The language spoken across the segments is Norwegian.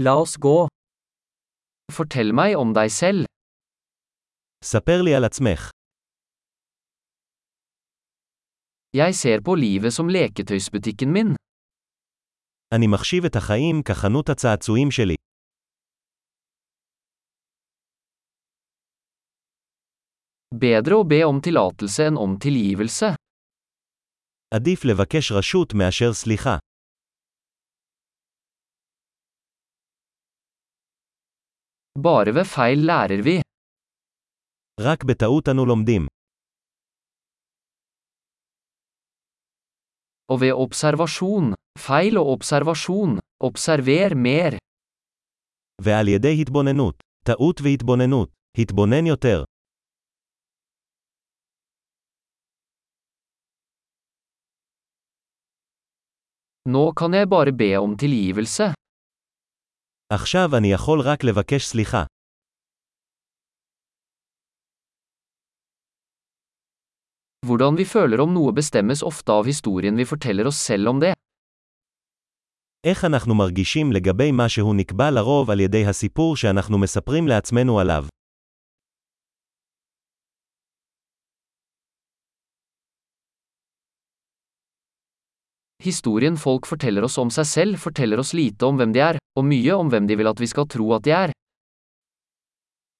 La oss gå. Fortell meg om deg selv. ספר לי על עצמך. Jeg ser på livet som leketøysbutikken min. אני מחשיב את החיים כחנות הצעצועים שלי. Bedre å be om tillatelse enn om tilgivelse. עדיף לבקש רשות מאשר סליחה. Bare ved feil lærer vi. רק בטעות אנו לומדים. Og ved observasjon. Feil og observasjon. Observer mer. ועל ידי התבוננות. טעות והתבוננות. התבונן יותר. Nå kan jeg bare be om tilgivelse. עכשיו אני יכול רק לבקש סליחה. Hvordan vi føler om noe bestemmes ofte av historien vi forteller oss selv om det. איך אנחנו מרגישים לגבי משהו נקבע לרוב על ידי הסיפור שאנחנו מספרים לעצמנו עליו. Historien folk forteller oss om seg selv forteller oss lite om hvem de er, Og mye om hvem de vil at vi skal tro at de er.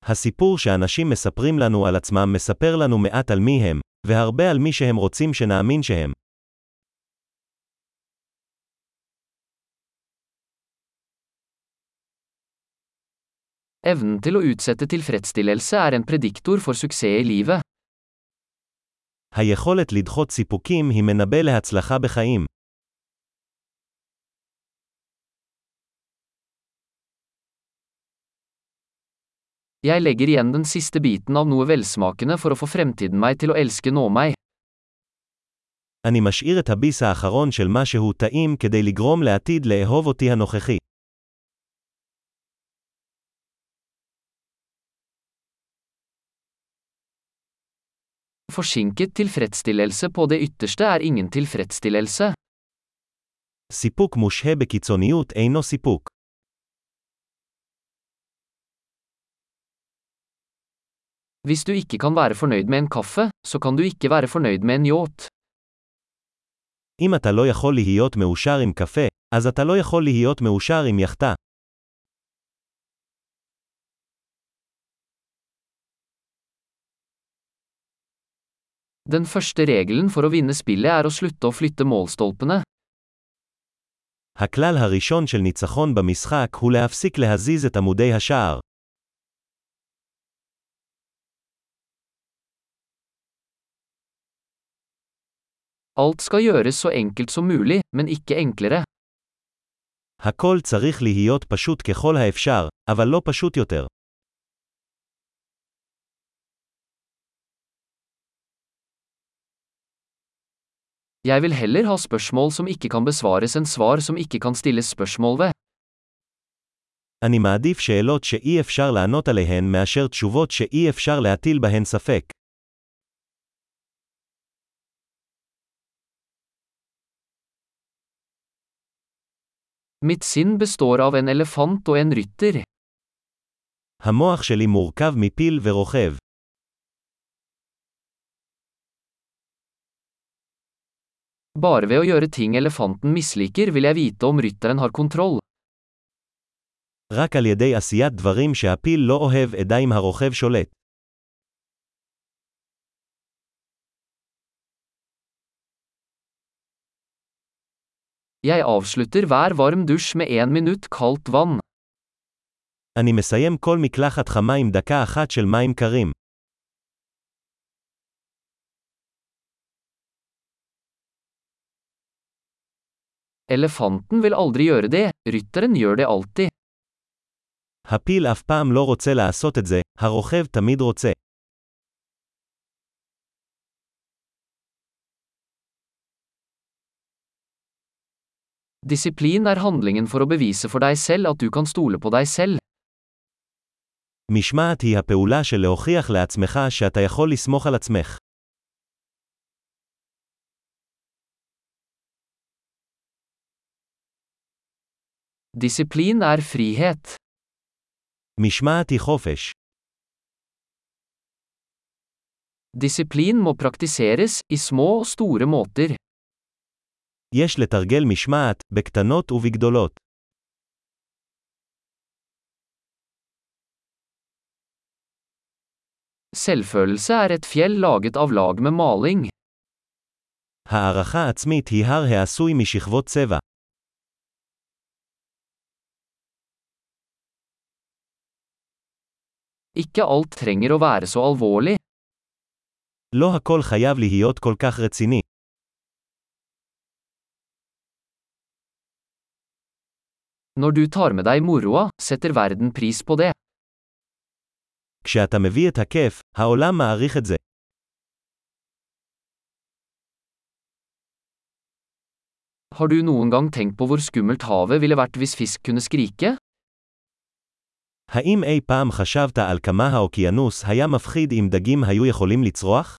הסיפור שאנשים מספרים לנו על עצמם מספר לנו מעט על מי הם, והרבה על מי שהם רוצים שנאמין שהם. Evnen til å utsette tilfredsstillelse er en prediktor for suksess i livet. היכולת לדחות סיפוקים היא מנבא להצלחה בחיים. Jeg legger igjen den siste biten av noe velsmakende for å få fremtiden meg til å elske nå meg. אני משאיר את הביס האחרון של משהו טעים כדי לגרום לעתיד לאהוב אותי הנוכחי. Forsinket tilfredsstillelse på det ytterste er ingen tilfredsstillelse. סיפוק מושהה בקיצוניות אינו סיפוק. Hvis du ikke kan være fornøyd med en kaffe, så kan du ikke være fornøyd med en yacht. אם אתה לא יכול להיות מאושר עם קפה, אז אתה לא יכול להיות מאושר עם יאכטה. Den første regelen for å vinne spillet er å slutte å flytte målstolpene. הכלל הראשון של ניצחון במשחק הוא להפסיק להזיז את עמודי השער. Alt skal gjøres så enkelt som mulig, men ikke enklere. הכל צריך להיות פשוט ככל האפשר, אבל לא פשוט יותר. Jeg vil heller ha spørsmål som ikke kan besvares enn svar som ikke kan stilles spørsmål ved. אני מעדיף שאלות שאי אפשר לענות עליהן מאשר תשובות שאי אפשר להטיל בהן ספק. Mitt sinn består av en elefant og en rytter. המוח שלי מורכב מפיל ורוכב. Bare ved å gjøre ting elefanten misliker vil jeg vite om rytteren har kontroll. רק על ידי עשיית דברים שהפיל לא אוהב אדע אם הרוכב שולט. Jeg avslutter hver varm dusj med én minutt kaldt vann. אני מסיים כל מקלחת חמה עם דקה אחת של מים קרים. Elefanten vil aldri gjøre det, rytteren gjør det alltid. הפיל אף פעם לא רוצה לעשות את זה, הרוכב תמיד רוצה. Disiplin er handlingen for å bevise for deg selv at du kan stole på deg selv. משמעת היא הפעולה של להוכיח לעצמך שאתה יכול לסמוך על עצמך. Disiplin er frihet. משמעת היא חופש. Disiplin må praktiseres, i små og store måter. יש לתרגל משמעת, בקטנות ובגדולות. Selvfølelse er et fjell laget av lag med maling. הערכה עצמית היא הר העשוי משכבות צבע. Ikke alt trenger å være så alvorlig. לא הכל חייב להיות כל כך רציני. Når du tar med deg moroa, setter verden pris på det. כשאתה מביא את הכיף, העולם מעריך את זה. Har du noen gang tenkt på hvor skummelt havet ville vært hvis fisk kunne skrike? האם אי פעם חשבת על כמה האוקיינוס היה מפחיד אם דגים היו יכולים לצרוח?